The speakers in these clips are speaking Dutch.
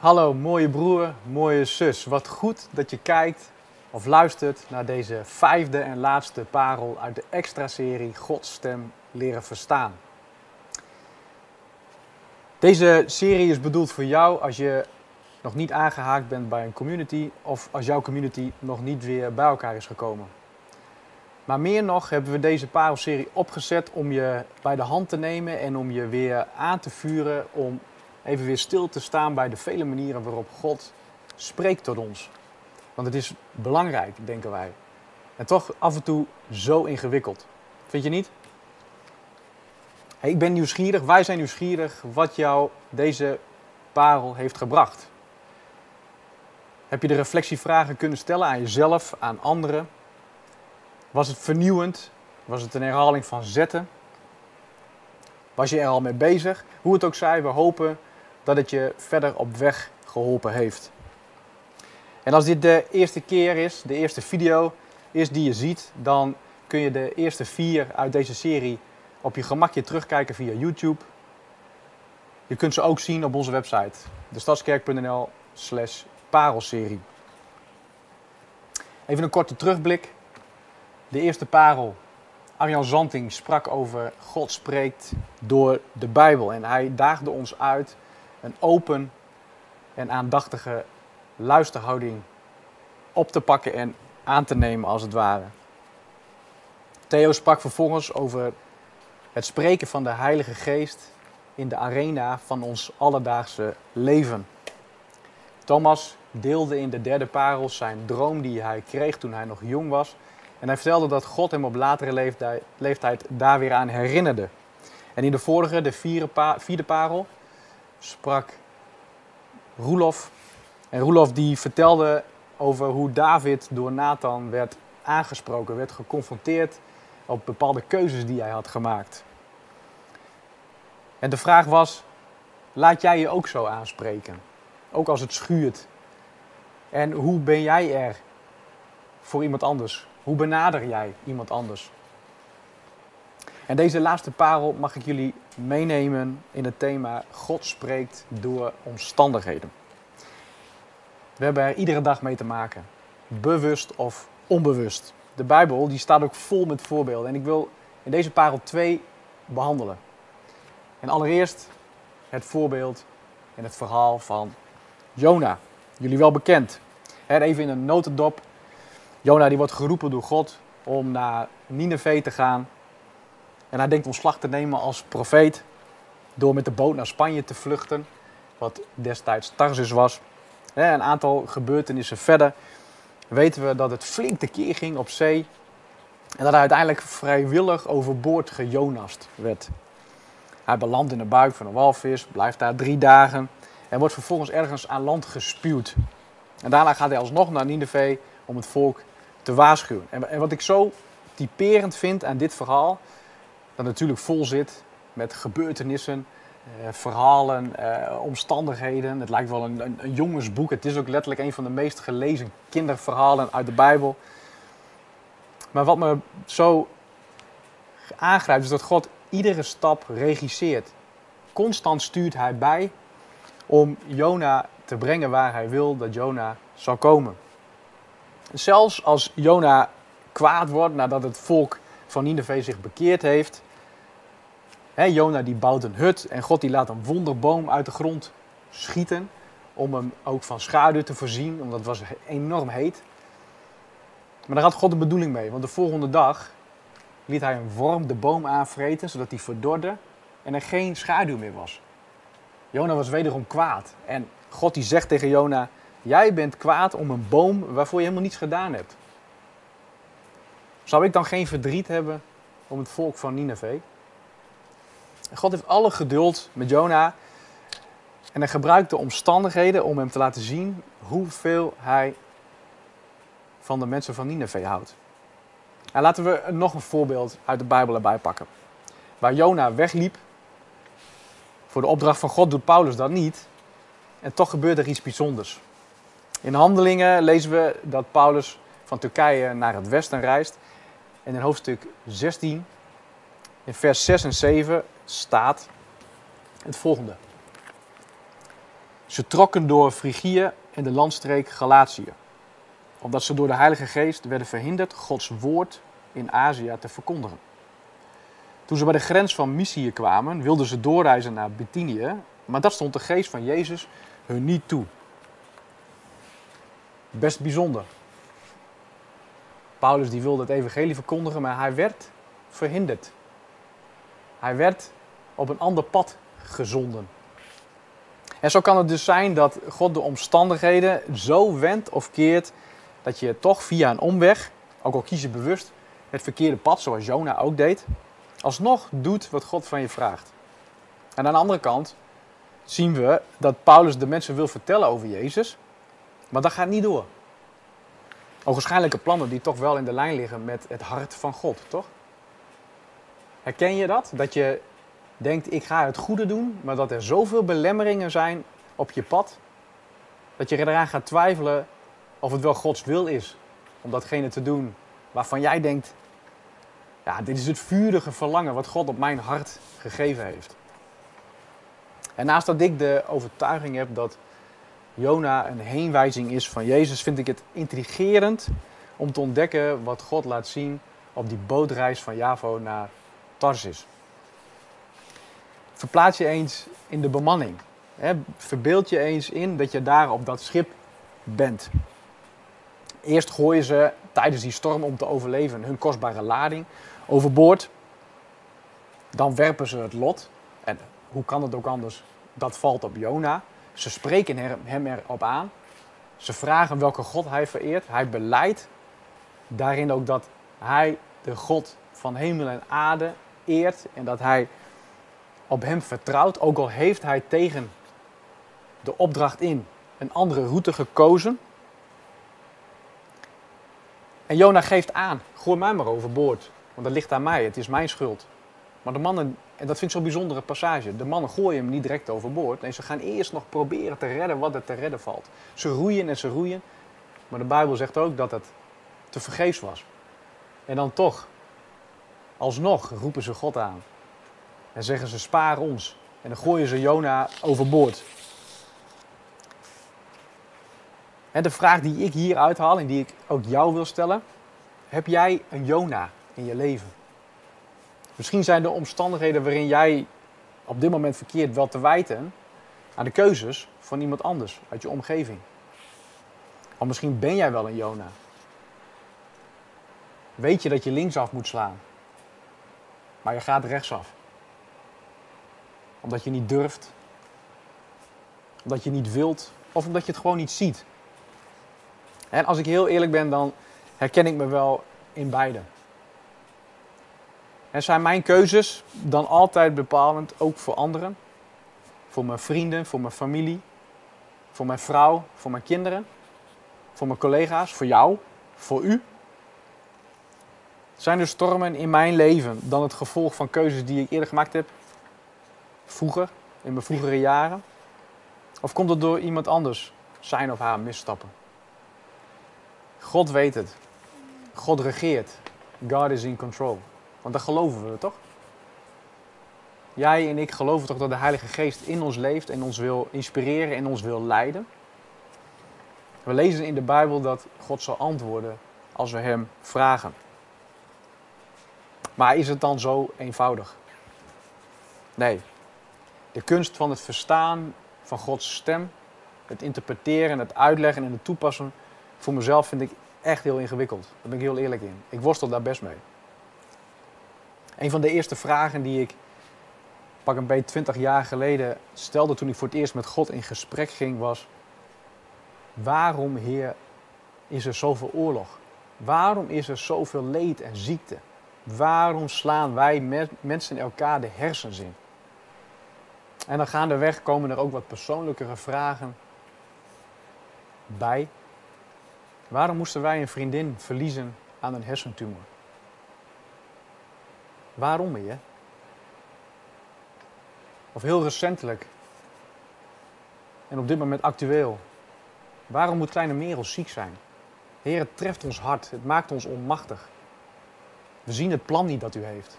Hallo mooie broer, mooie zus. Wat goed dat je kijkt of luistert naar deze vijfde en laatste parel uit de extra serie Gods stem leren verstaan. Deze serie is bedoeld voor jou als je nog niet aangehaakt bent bij een community of als jouw community nog niet weer bij elkaar is gekomen. Maar meer nog hebben we deze parelserie opgezet om je bij de hand te nemen en om je weer aan te vuren om even weer stil te staan bij de vele manieren waarop God spreekt tot ons. Want het is belangrijk, denken wij. En toch af en toe zo ingewikkeld. Vind je niet? Ik ben nieuwsgierig, wij zijn nieuwsgierig wat jou deze parel heeft gebracht. Heb je de reflectievragen kunnen stellen aan jezelf, aan anderen? Was het vernieuwend? Was het een herhaling van zetten? Was je er al mee bezig? Hoe het ook zij, we hopen dat het je verder op weg geholpen heeft. En als dit de eerste keer is, de eerste video is die je ziet, dan kun je de eerste vier uit deze serie op je gemakje terugkijken via YouTube. Je kunt ze ook zien op onze website, destadskerk.nl slash parelserie. Even een korte terugblik. De eerste parel. Arjan Zanting sprak over God spreekt door de Bijbel. En hij daagde ons uit een open en aandachtige luisterhouding op te pakken en aan te nemen als het ware. Theo sprak vervolgens over het spreken van de Heilige Geest in de arena van ons alledaagse leven. Thomas deelde in de derde parel zijn droom die hij kreeg toen hij nog jong was. En hij vertelde dat God hem op latere leeftijd, daar weer aan herinnerde. En in de vorige, de vierde parel, sprak Roelof. En Roelof die vertelde over hoe David door Nathan werd aangesproken, werd geconfronteerd op bepaalde keuzes die hij had gemaakt. En de vraag was, laat jij je ook zo aanspreken? Ook als het schuurt. En hoe ben jij er voor iemand anders? Hoe benader jij iemand anders? En deze laatste parel mag ik jullie meenemen in het thema God spreekt door omstandigheden. We hebben er iedere dag mee te maken, bewust of onbewust. De Bijbel die staat ook vol met voorbeelden en ik wil in deze parel twee behandelen. En allereerst het voorbeeld en het verhaal van Jona. Jullie wel bekend. Even in een notendop. Jona die wordt geroepen door God om naar Nineveh te gaan en hij denkt ontslag te nemen als profeet door met de boot naar Spanje te vluchten, wat destijds Tarsus was. Een aantal gebeurtenissen verder weten we dat het flink tekeer ging op zee en dat hij uiteindelijk vrijwillig overboord gejonast werd. Hij belandt in de buik van een walvis, blijft daar drie dagen en wordt vervolgens ergens aan land gespuwd. En daarna gaat hij alsnog naar Nineveh om het volk te waarschuwen. En wat ik zo typerend vind aan dit verhaal, dat natuurlijk vol zit met gebeurtenissen, eh, verhalen, eh, omstandigheden. Het lijkt wel een, een, jongensboek. Het is ook letterlijk een van de meest gelezen kinderverhalen uit de Bijbel. Maar wat me zo aangrijpt is dat God iedere stap regisseert. Constant stuurt hij bij om Jona te brengen waar hij wil dat Jona zal komen. Zelfs als Jona kwaad wordt nadat het volk van Nineveh zich bekeerd heeft, He, Jona die bouwt een hut en God die laat een wonderboom uit de grond schieten. Om hem ook van schaduw te voorzien, omdat het was enorm heet. Maar daar had God de bedoeling mee, want de volgende dag liet hij een worm de boom aanvreten, zodat hij verdorde en er geen schaduw meer was. Jona was wederom kwaad. En God die zegt tegen Jona, jij bent kwaad om een boom waarvoor je helemaal niets gedaan hebt. Zou ik dan geen verdriet hebben om het volk van Nineveh? God heeft alle geduld met Jona. En hij gebruikt de omstandigheden om hem te laten zien hoeveel hij van de mensen van Nineveh houdt. En laten we nog een voorbeeld uit de Bijbel erbij pakken. Waar Jona wegliep, voor de opdracht van God doet Paulus dat niet. En toch gebeurt er iets bijzonders. In Handelingen lezen we dat Paulus van Turkije naar het westen reist. En in hoofdstuk 16, in vers 6 en 7, staat het volgende. Ze trokken door Frigië en de landstreek Galatië, omdat ze door de Heilige Geest werden verhinderd Gods woord in Azië te verkondigen. Toen ze bij de grens van Mysië kwamen, wilden ze doorreizen naar Bithynië, maar dat stond de geest van Jezus hun niet toe. Best bijzonder. Paulus die wilde het evangelie verkondigen, maar hij werd verhinderd. Hij werd op een ander pad gezonden. En zo kan het dus zijn dat God de omstandigheden zo wendt of keert dat je toch via een omweg, ook al kies je bewust het verkeerde pad, zoals Jona ook deed, alsnog doet wat God van je vraagt. En aan de andere kant zien we dat Paulus de mensen wil vertellen over Jezus, maar dat gaat niet door. Ogenschijnlijke plannen die toch wel in de lijn liggen met het hart van God, toch? Herken je dat? Dat je denkt, ik ga het goede doen, maar dat er zoveel belemmeringen zijn op je pad, dat je eraan gaat twijfelen of het wel Gods wil is om datgene te doen waarvan jij denkt, ja, dit is het vurige verlangen wat God op mijn hart gegeven heeft. En naast dat ik de overtuiging heb dat Jona een heenwijzing is van Jezus, vind ik het intrigerend om te ontdekken wat God laat zien op die bootreis van Javo naar Tarsis. Verplaats je eens in de bemanning. Verbeeld je eens in dat je daar op dat schip bent. Eerst gooien ze tijdens die storm om te overleven hun kostbare lading overboord. Dan werpen ze het lot. En hoe kan het ook anders? Dat valt op Jona. Ze spreken hem erop aan. Ze vragen welke God hij vereert. Hij beleidt daarin ook dat hij de God van hemel en aarde eert. En dat hij op hem vertrouwt. Ook al heeft hij tegen de opdracht in een andere route gekozen. En Jona geeft aan, gooi mij maar overboord, want dat ligt aan mij, het is mijn schuld. Maar de mannen, en dat vind ik zo'n bijzondere passage, de mannen gooien hem niet direct overboord. Nee, ze gaan eerst nog proberen te redden wat er te redden valt. Ze roeien en ze roeien, maar de Bijbel zegt ook dat het te vergeefs was. En dan toch, alsnog roepen ze God aan. En zeggen ze, spaar ons. En dan gooien ze Jona overboord. En de vraag die ik hier uithaal en die ik ook jou wil stellen. Heb jij een Jona in je leven? Misschien zijn de omstandigheden waarin jij op dit moment verkeert wel te wijten aan de keuzes van iemand anders uit je omgeving. Of misschien ben jij wel een Jona. Weet je dat je linksaf moet slaan, maar je gaat rechtsaf. Omdat je niet durft, omdat je niet wilt of omdat je het gewoon niet ziet. En als ik heel eerlijk ben, dan herken ik me wel in beide. En zijn mijn keuzes dan altijd bepalend ook voor anderen? Voor mijn vrienden, voor mijn familie, voor mijn vrouw, voor mijn kinderen, voor mijn collega's, voor jou, voor u? Zijn er stormen in mijn leven dan het gevolg van keuzes die ik eerder gemaakt heb? Vroeger, in mijn vroegere jaren? Of komt het door iemand anders, zijn of haar misstappen? God weet het. God regeert. God is in control. Want daar geloven we toch? Jij en ik geloven toch dat de Heilige Geest in ons leeft en ons wil inspireren en ons wil leiden? We lezen in de Bijbel dat God zal antwoorden als we Hem vragen. Maar is het dan zo eenvoudig? Nee. De kunst van het verstaan van Gods stem, het interpreteren, het uitleggen en het toepassen voor mezelf vind ik echt heel ingewikkeld. Daar ben ik heel eerlijk in. Ik worstel daar best mee. Een van de eerste vragen die ik pak een beetje 20 jaar geleden stelde toen ik voor het eerst met God in gesprek ging was: Waarom, Heer, is er zoveel oorlog? Waarom is er zoveel leed en ziekte? Waarom slaan wij mensen elkaar de hersens in? En dan gaandeweg komen er ook wat persoonlijkere vragen bij. Waarom moesten wij een vriendin verliezen aan een hersentumor? Waarom je? Of heel recentelijk en op dit moment actueel. Waarom moet kleine Merel ziek zijn? Heer, het treft ons hart. Het maakt ons onmachtig. We zien het plan niet dat u heeft.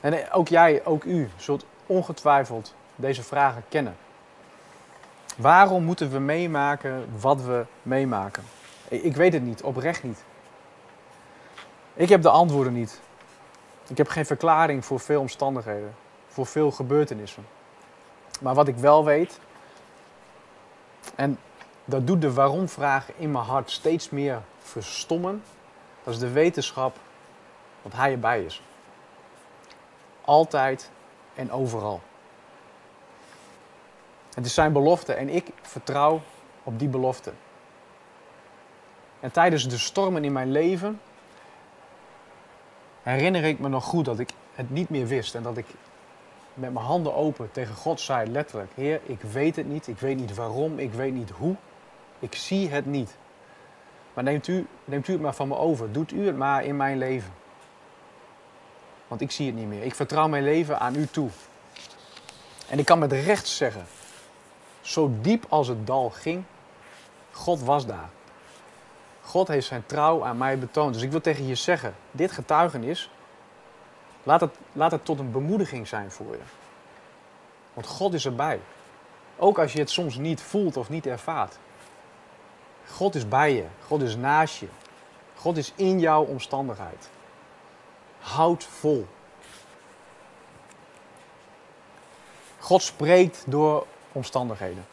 En ook jij, ook u, zult ongetwijfeld deze vragen kennen. Waarom moeten we meemaken wat we meemaken? Ik weet het niet, oprecht niet. Ik heb de antwoorden niet. Ik heb geen verklaring voor veel omstandigheden, voor veel gebeurtenissen. Maar wat ik wel weet, en dat doet de waarom-vraag in mijn hart steeds meer verstommen, dat is de wetenschap dat Hij erbij is. Altijd en overal. Het is zijn belofte en ik vertrouw op die belofte. En tijdens de stormen in mijn leven herinner ik me nog goed dat ik het niet meer wist en dat ik met mijn handen open tegen God zei, letterlijk: Heer, ik weet het niet, ik weet niet waarom, ik weet niet hoe, ik zie het niet. Maar neemt u, neemt u het maar van me over, doet u het maar in mijn leven. Want ik zie het niet meer. Ik vertrouw mijn leven aan u toe. En ik kan met recht zeggen, zo diep als het dal ging, God was daar. God heeft zijn trouw aan mij betoond. Dus ik wil tegen je zeggen, dit getuigenis, laat het, laat het tot een bemoediging zijn voor je. Want God is erbij. Ook als je het soms niet voelt of niet ervaart. God is bij je. God is naast je. God is in jouw omstandigheid. Houd vol. God spreekt door omstandigheden.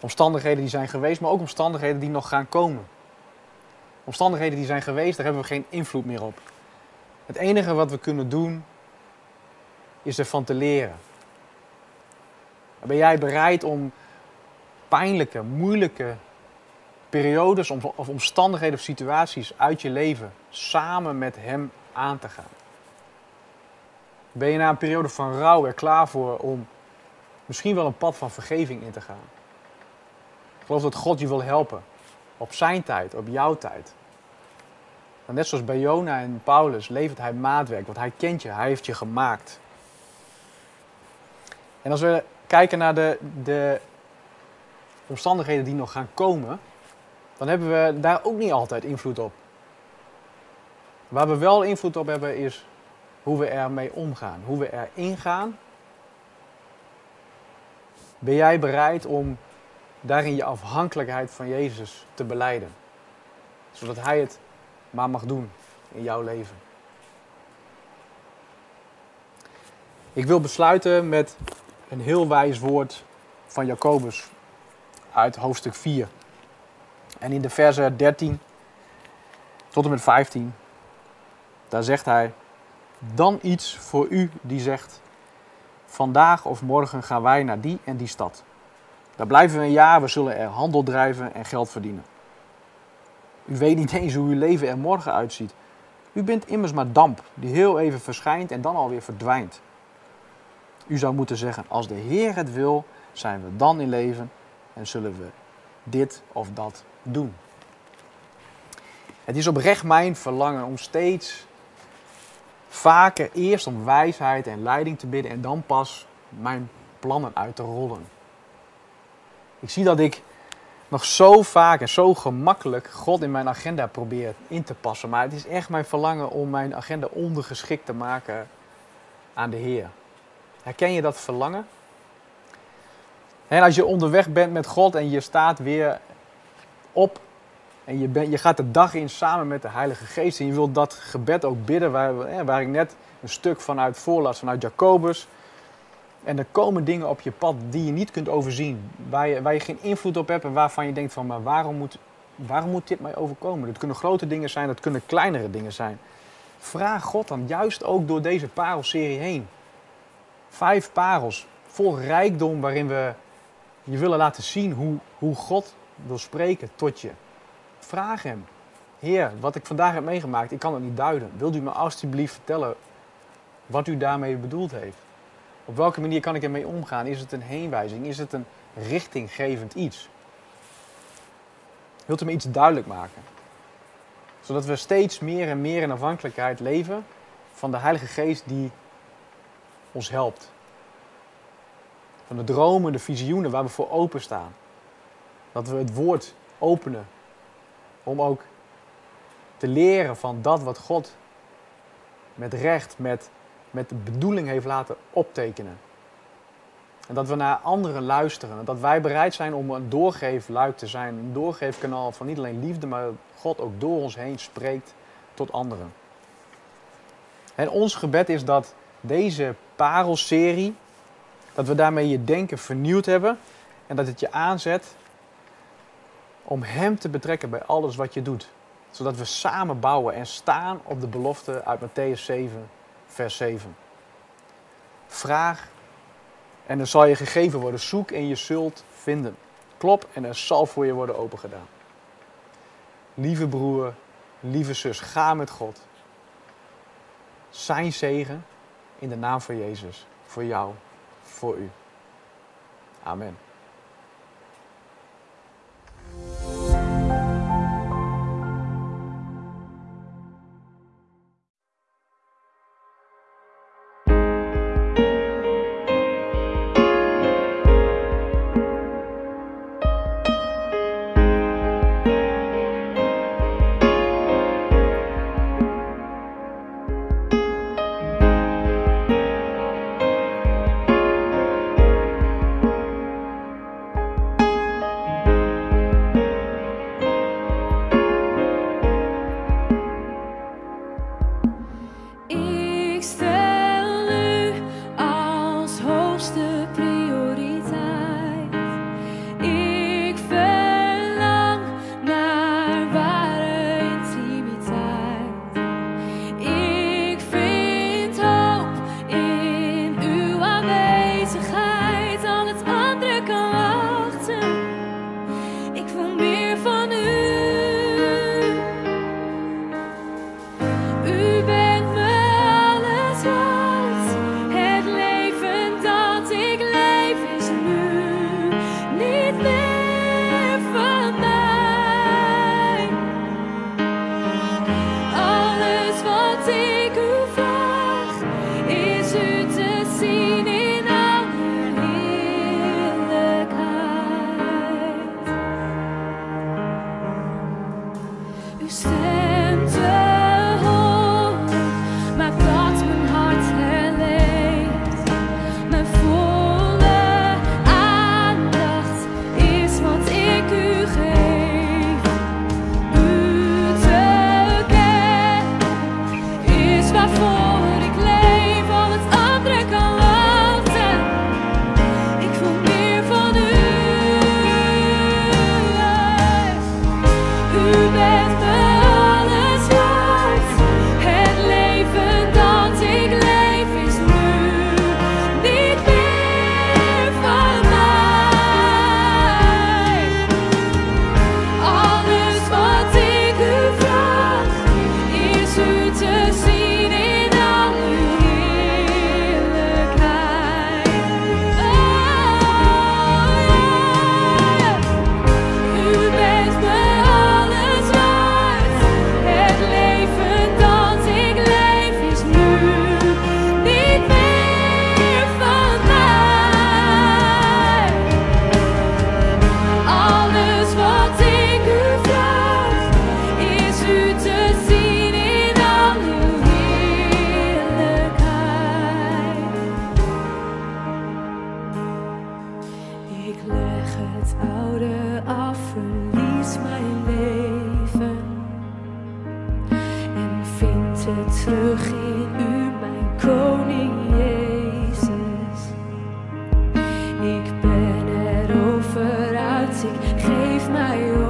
Omstandigheden die zijn geweest, maar ook omstandigheden die nog gaan komen. Omstandigheden die zijn geweest, daar hebben we geen invloed meer op. Het enige wat we kunnen doen, is ervan te leren. Ben jij bereid om pijnlijke, moeilijke periodes of omstandigheden of situaties uit je leven samen met Hem aan te gaan? Ben je na een periode van rouw er klaar voor om misschien wel een pad van vergeving in te gaan? Ik geloof dat God je wil helpen. Op zijn tijd, op jouw tijd. Net zoals bij Jona en Paulus levert hij maatwerk, want hij kent je, hij heeft je gemaakt. En als we kijken naar de, de omstandigheden die nog gaan komen, dan hebben we daar ook niet altijd invloed op. Waar we wel invloed op hebben is hoe we ermee omgaan, hoe we erin gaan. Ben jij bereid om daarin je afhankelijkheid van Jezus te beleiden? Zodat Hij het maar mag doen in jouw leven. Ik wil besluiten met een heel wijs woord van Jacobus uit hoofdstuk 4. En in de versen 13 tot en met 15, daar zegt hij: Dan iets voor u die zegt: Vandaag of morgen gaan wij naar die en die stad. Daar blijven we een jaar, we zullen er handel drijven en geld verdienen. U weet niet eens hoe uw leven er morgen uitziet. U bent immers maar damp die heel even verschijnt en dan alweer verdwijnt. U zou moeten zeggen: Als de Heer het wil, zijn we dan in leven en zullen we dit of dat doen. Het is oprecht mijn verlangen om steeds vaker eerst om wijsheid en leiding te bidden en dan pas mijn plannen uit te rollen. Ik zie dat ik nog zo vaak en zo gemakkelijk God in mijn agenda probeer in te passen. Maar het is echt mijn verlangen om mijn agenda ondergeschikt te maken aan de Heer. Herken je dat verlangen? En als je onderweg bent met God en je staat weer op en je, bent, je gaat de dag in samen met de Heilige Geest en je wilt dat gebed ook bidden, waar, waar ik net een stuk vanuit voorlas, vanuit Jacobus. En er komen dingen op je pad die je niet kunt overzien, waar je, waar je geen invloed op hebt en waarvan je denkt van, maar waarom moet, waarom moet dit mij overkomen? Het kunnen grote dingen zijn, het kunnen kleinere dingen zijn. Vraag God dan juist ook door deze parelserie heen. Vijf parels, vol rijkdom waarin we je willen laten zien hoe, hoe God wil spreken tot je. Vraag hem. Heer, wat ik vandaag heb meegemaakt, ik kan het niet duiden. Wilt u me alstublieft vertellen wat u daarmee bedoeld heeft? Op welke manier kan ik ermee omgaan? Is het een heenwijzing? Is het een richtinggevend iets? Wilt u me iets duidelijk maken? Zodat we steeds meer en meer in afhankelijkheid leven van de Heilige Geest die ons helpt. Van de dromen, de visioenen waar we voor openstaan. Dat we het woord openen om ook te leren van dat wat God met recht, met met de bedoeling heeft laten optekenen. En dat we naar anderen luisteren. Dat wij bereid zijn om een doorgeefluik te zijn. Een doorgeefkanaal van niet alleen liefde, maar dat God ook door ons heen spreekt tot anderen. En ons gebed is dat deze parelserie, dat we daarmee je denken vernieuwd hebben. En dat het je aanzet om Hem te betrekken bij alles wat je doet. Zodat we samen bouwen en staan op de belofte uit Matthäus 7, vers 7. Vraag en er zal je gegeven worden. Zoek en je zult vinden. Klop en er zal voor je worden opengedaan. Lieve broer, lieve zus, ga met God. Zijn zegen in de naam van Jezus. Voor jou, voor u. Amen. Ik geef mij.